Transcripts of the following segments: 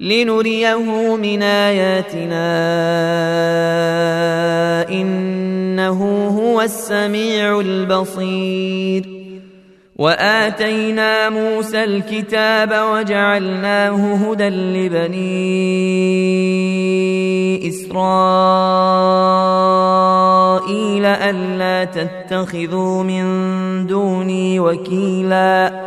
لنريه من آياتنا. إنه هو السميع البصير. وآتينا موسى الكتاب وجعلناه هدى لبني إسرائيل ألا تتخذوا من دوني وكيلا.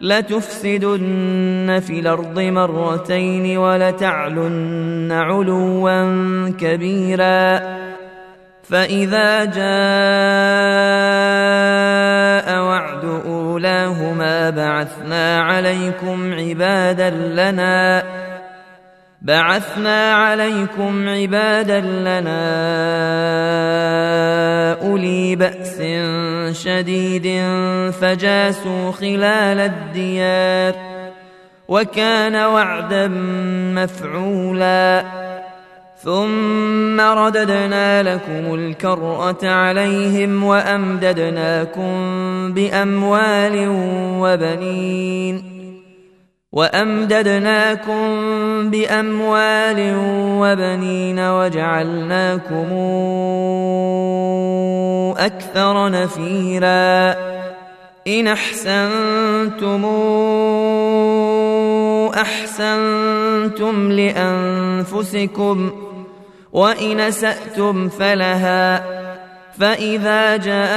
لتفسدن في الأرض مرتين ولتعلن علوا كبيرا. فإذا جاء وعد أولاهما بعثنا عليكم عبادا لنا بعثنا عليكم عبادا لنا أولي بأس شديد فجاسوا خلال الديار وكان وعدا مفعولا ثم رددنا لكم الكرة عليهم وأمددناكم بأموال وبنين وأمددناكم بأموال وبنين وجعلناكم أكثر نفيرا. إن أحسنتم أحسنتم لأنفسكم وإن أسأتم فلها. فإذا جاء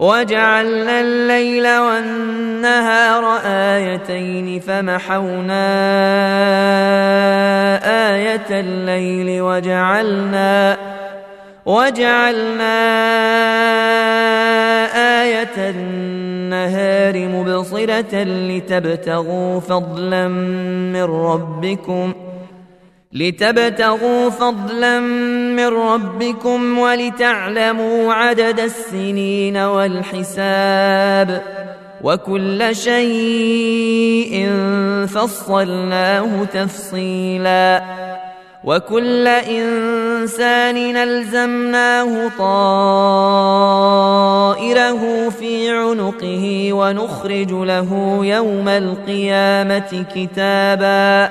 وجعلنا الليل والنهار آيتين فمحونا آية الليل وجعلنا وجعلنا آية النهار مبصرة لتبتغوا فضلا من ربكم لتبتغوا فضلا من ربكم ولتعلموا عدد السنين والحساب وكل شيء فصلناه تفصيلا وكل إنسان ألزمناه طائره في عنقه ونخرج له يوم القيامة كتابا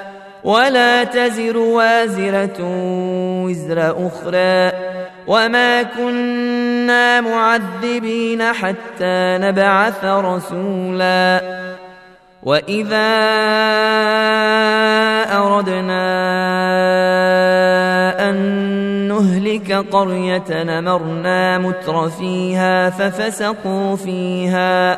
ولا تزر وازرة وزر أخرى وما كنا معذبين حتى نبعث رسولا وإذا أردنا أن نهلك قرية نمرنا متر فيها ففسقوا فيها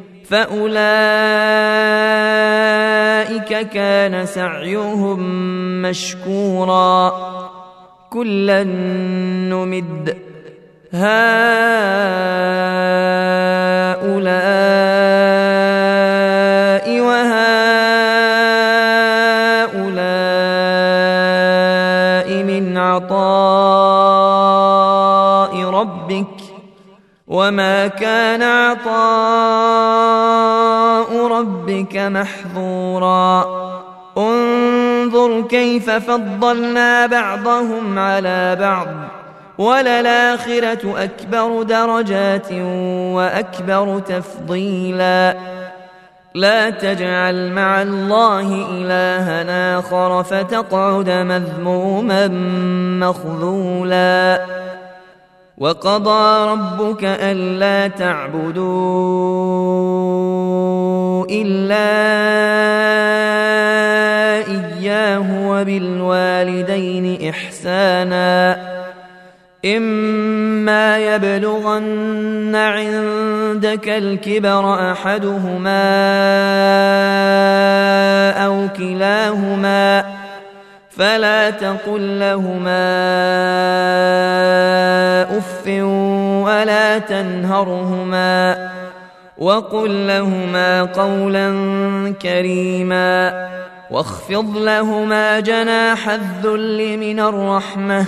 فأولئك كان سعيهم مشكورا كلا نمد هؤلاء وما كان عطاء ربك محظورا انظر كيف فضلنا بعضهم على بعض وللآخرة أكبر درجات وأكبر تفضيلا لا تجعل مع الله إلها آخر فتقعد مذموما مخذولا وقضى ربك ألا تعبدوا إلا إياه وبالوالدين إحسانا إما يبلغن عندك الكبر أحدهما أو كلاهما فلا تقل لهما أف ولا تنهرهما وقل لهما قولا كريما واخفض لهما جناح الذل من الرحمة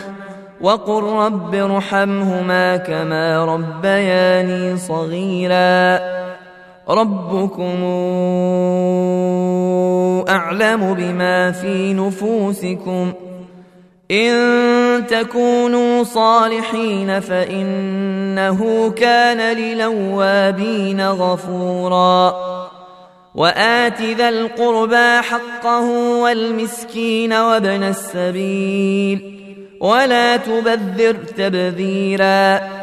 وقل رب ارحمهما كما ربياني صغيرا ربكم أعلم بما في نفوسكم. إن تكونوا صالحين فإنه كان للوابين غفورا. وآت ذا القربى حقه والمسكين وابن السبيل. ولا تبذر تبذيرا.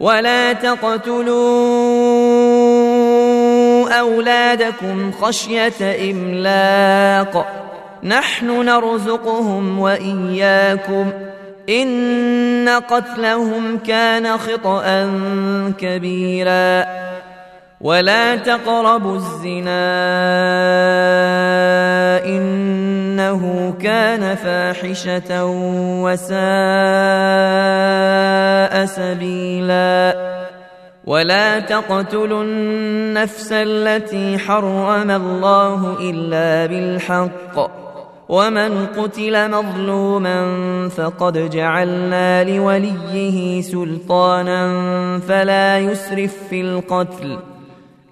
ولا تقتلوا أولادكم خشية إملاق. نحن نرزقهم وإياكم. إن قتلهم كان خطأ كبيرا. ولا تقربوا الزنا انه كان فاحشه وساء سبيلا ولا تقتلوا النفس التي حرم الله الا بالحق ومن قتل مظلوما فقد جعلنا لوليه سلطانا فلا يسرف في القتل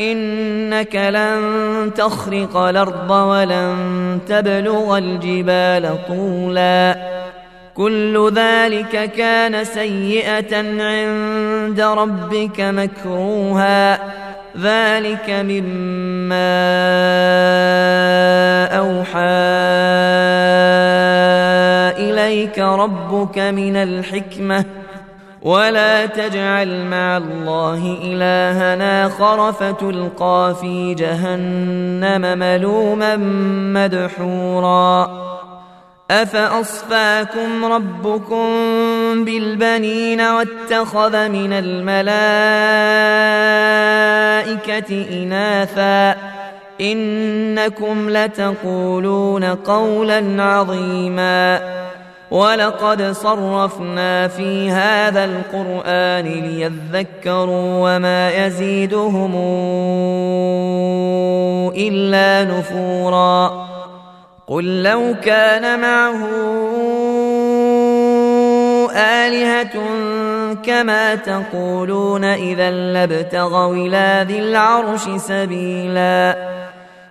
إنك لن تخرق الأرض ولن تبلغ الجبال طولا. كل ذلك كان سيئة عند ربك مكروها. ذلك مما أوحى إليك ربك من الحكمة. ولا تجعل مع الله الها آخر فتلقى في جهنم ملوما مدحورا. أفأصفاكم ربكم بالبنين واتخذ من الملائكة إناثا؟ إنكم لتقولون قولا عظيما. ولقد صرفنا في هذا القرآن ليذكروا وما يزيدهم إلا نفورا. قل لو كان معه آلهة كما تقولون إذا لابتغوا إلى ذي العرش سبيلا.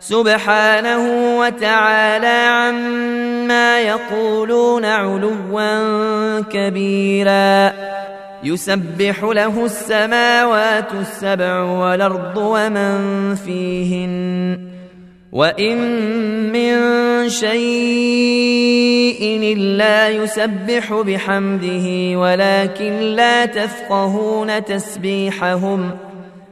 سبحانه وتعالى عما يقولون علوا كبيرا. يسبح له السماوات السبع والأرض ومن فيهن. وإن من شيء إلا يسبح بحمده ولكن لا تفقهون تسبيحهم.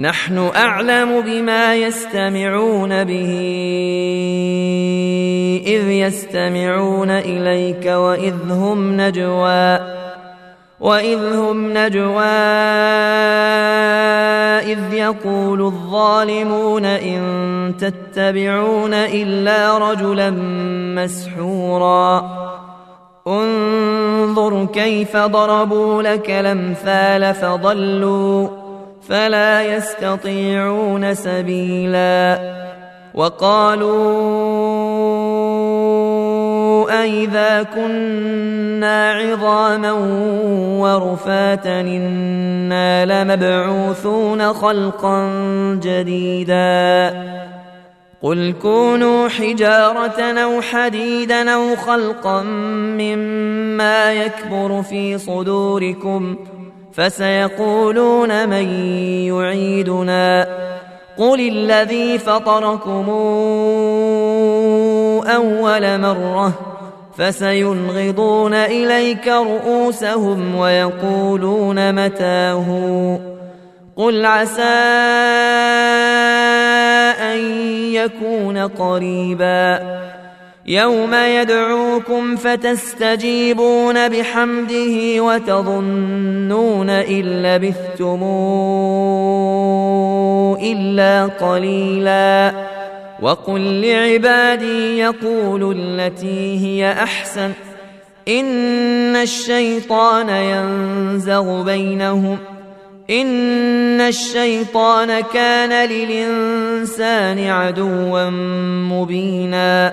نحن أعلم بما يستمعون به إذ يستمعون إليك وإذ هم نجوى وإذ هم نجوى إذ يقول الظالمون إن تتبعون إلا رجلا مسحورا. انظر كيف ضربوا لك الأمثال فضلوا فلا يستطيعون سبيلا. وقالوا أئذا كنا عظاما ورفاتا إنا لمبعوثون خلقا جديدا. قل كونوا حجارة أو حديدا أو خلقا مما يكبر في صدوركم ۖ فسيقولون من يعيدنا قل الذي فطركم أول مرة فسينغضون إليك رؤوسهم ويقولون متاه قل عسى أن يكون قريبا يوم يدعوكم فتستجيبون بحمده وتظنون إن لبثتم إلا قليلا. وقل لعبادي يقولوا التي هي أحسن. إن الشيطان ينزغ بينهم. إن الشيطان كان للإنسان عدوا مبينا.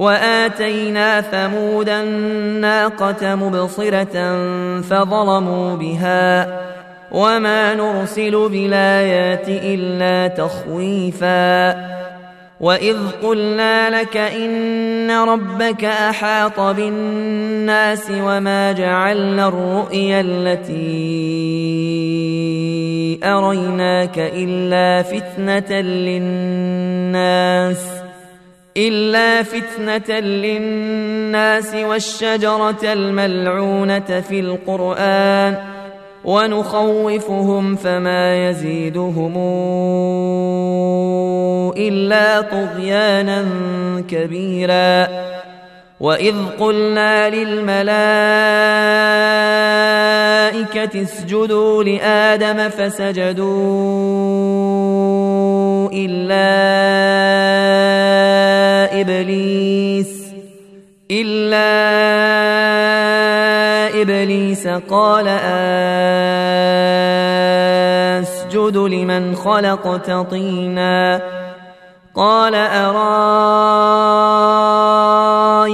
وآتينا ثمود الناقة مبصرة فظلموا بها وما نرسل بالآيات إلا تخويفا وإذ قلنا لك إن ربك أحاط بالناس وما جعلنا الرؤيا التي أريناك إلا فتنة للناس إلا فتنة للناس والشجرة الملعونة في القرآن ونخوفهم فما يزيدهم إلا طغيانا كبيرا وإذ قلنا للملائكة اسجدوا لآدم فسجدوا إلا إبليس إلا إبليس قال أسجد لمن خلقت طينا قال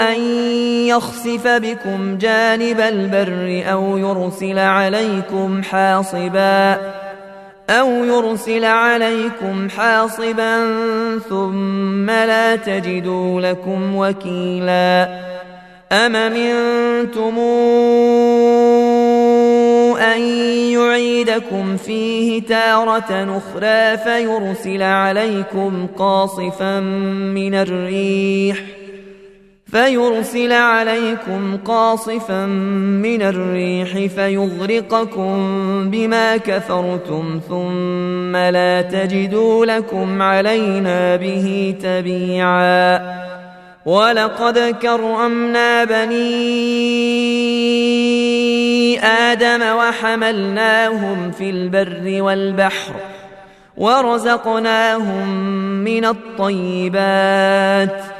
ان يخسف بكم جانب البر أو يرسل عليكم حاصبا أو يرسل عليكم حاصبا ثم لا تجدوا لكم وكيلا أم منتم أن يعيدكم فيه تارة أخرى فيرسل عليكم قاصفا من الريح ۖ فيرسل عليكم قاصفا من الريح فيغرقكم بما كفرتم ثم لا تجدوا لكم علينا به تبيعا. ولقد كرمنا بني آدم وحملناهم في البر والبحر ورزقناهم من الطيبات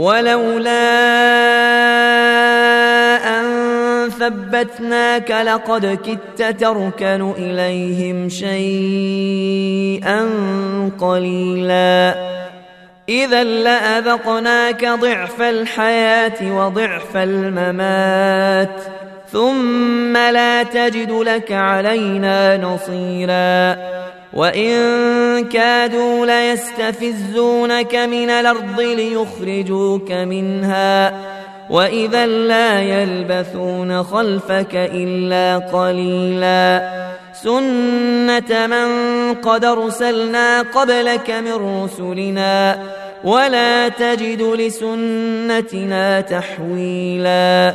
ولولا أن ثبتناك لقد كدت تركن إليهم شيئا قليلا. إذا لأذقناك ضعف الحياة وضعف الممات. ثم لا تجد لك علينا نصيرا. وإن كادوا ليستفزونك من الأرض ليخرجوك منها. وإذا لا يلبثون خلفك إلا قليلا. سنة من قد أرسلنا قبلك من رسلنا. ولا تجد لسنتنا تحويلا.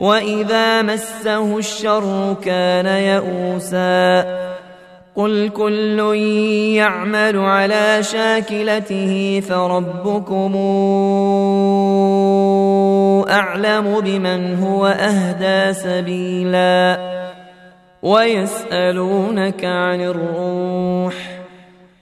واذا مسه الشر كان يئوسا قل كل يعمل على شاكلته فربكم اعلم بمن هو اهدى سبيلا ويسالونك عن الروح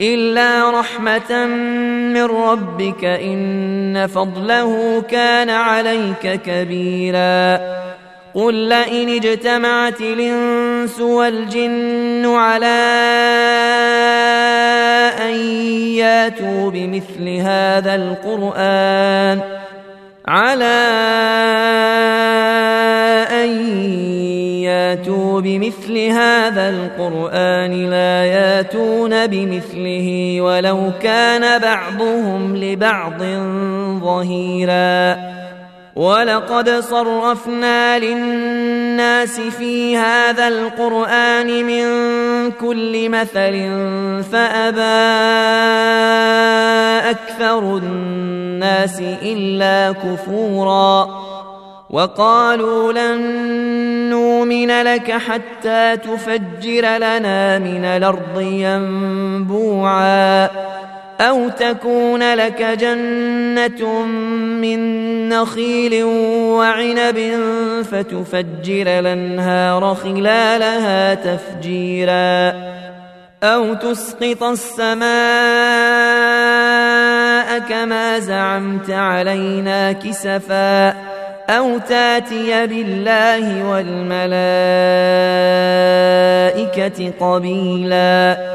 الا رحمه من ربك ان فضله كان عليك كبيرا قل لئن اجتمعت الانس والجن على ان ياتوا بمثل هذا القران على أن ياتوا بمثل هذا القرآن لا ياتون بمثله ولو كان بعضهم لبعض ظهيرا. ولقد صرفنا للناس في هذا القرآن من كل مثل فأبى أكثر الناس إلا كفورا وقالوا لن نؤمن لك حتى تفجر لنا من الأرض ينبوعا أو تكون لك جنة من نخيل وعنب فتفجر الأنهار خلالها تفجيرا. أو تسقط السماء كما زعمت علينا كسفا. أو تاتي بالله والملائكة قبيلاً.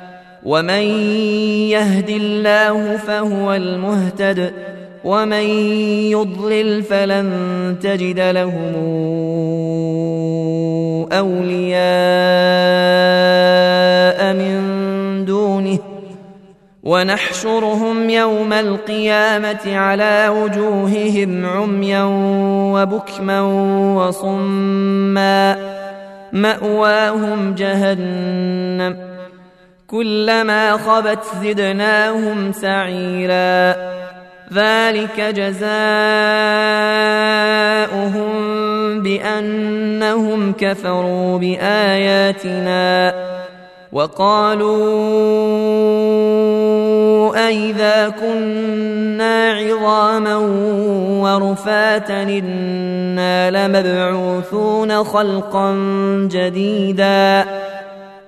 ومن يهد الله فهو المهتد ومن يضلل فلن تجد لهم أولياء من دونه. ونحشرهم يوم القيامة على وجوههم عميا وبكما وصما. مأواهم جهنم. كلما خبت زدناهم سعيرا. ذلك جزاؤهم بأنهم كفروا بآياتنا وقالوا أإذا كنا عظاما ورفاتا إنا لمبعوثون خلقا جديدا.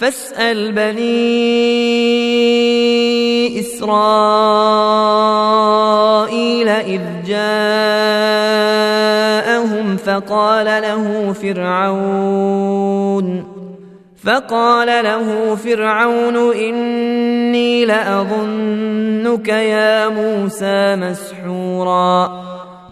فاسأل بني إسرائيل إذ جاءهم فقال له فرعون فقال له فرعون إني لأظنك يا موسى مسحورا.